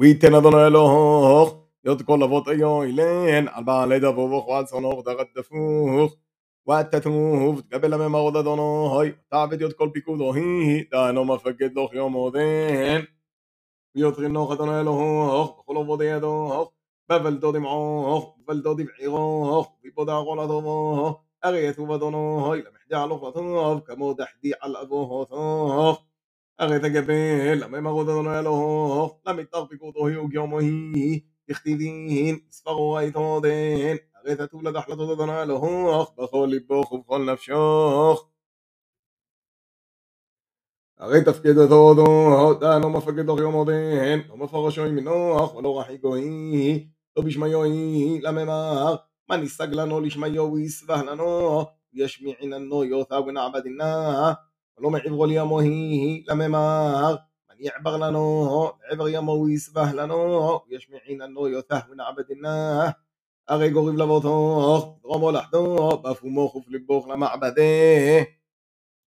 ويتن أدوني إلوخ يد كل أبوت إيويلين على بعلي دبوخ وعلى صنوخ دغدفوخ واتتوف تقبل من مغض أدوني تعبد يد كل بيكودو هي دانو مفقد لوخ يوم ودين ويطغي نوخ أدوني إلوخ بخلو بودي يدوخ بفلدو دمعوخ بفلدو دمعيغوخ بيبودا غولدوخ أغيثو بدونوخ لمحدي على لغتوخ كمو دحدي على أبوهوثوخ על אבותוך הרי תגבל לממרוד אדוני אלוהוך למתר פיקודו היא וגיומו היא הכתיבין ספרו ראיתודן הרי תטוב לדחלתות אדוני אלוהוך בכל ליבוך ובכל נפשוך הרי תפקדתו דו דנו מפקדוך יום עודן לא מפרשו ימינוך ולא רחיקו היא לא בשמיו היא לממר מה ניסג לנו לשמיו ויסבח לנו ישמיעיננו יותא ונעבדינה ולא מעברו לימו היא לממר من يعبر לנו לעבר ימו ויסבח לנו ישמיעיננו יותא ונעבדינה הרי גוריב לבותוך דרומו לחדו באף ומוך ופליבוך למעבדה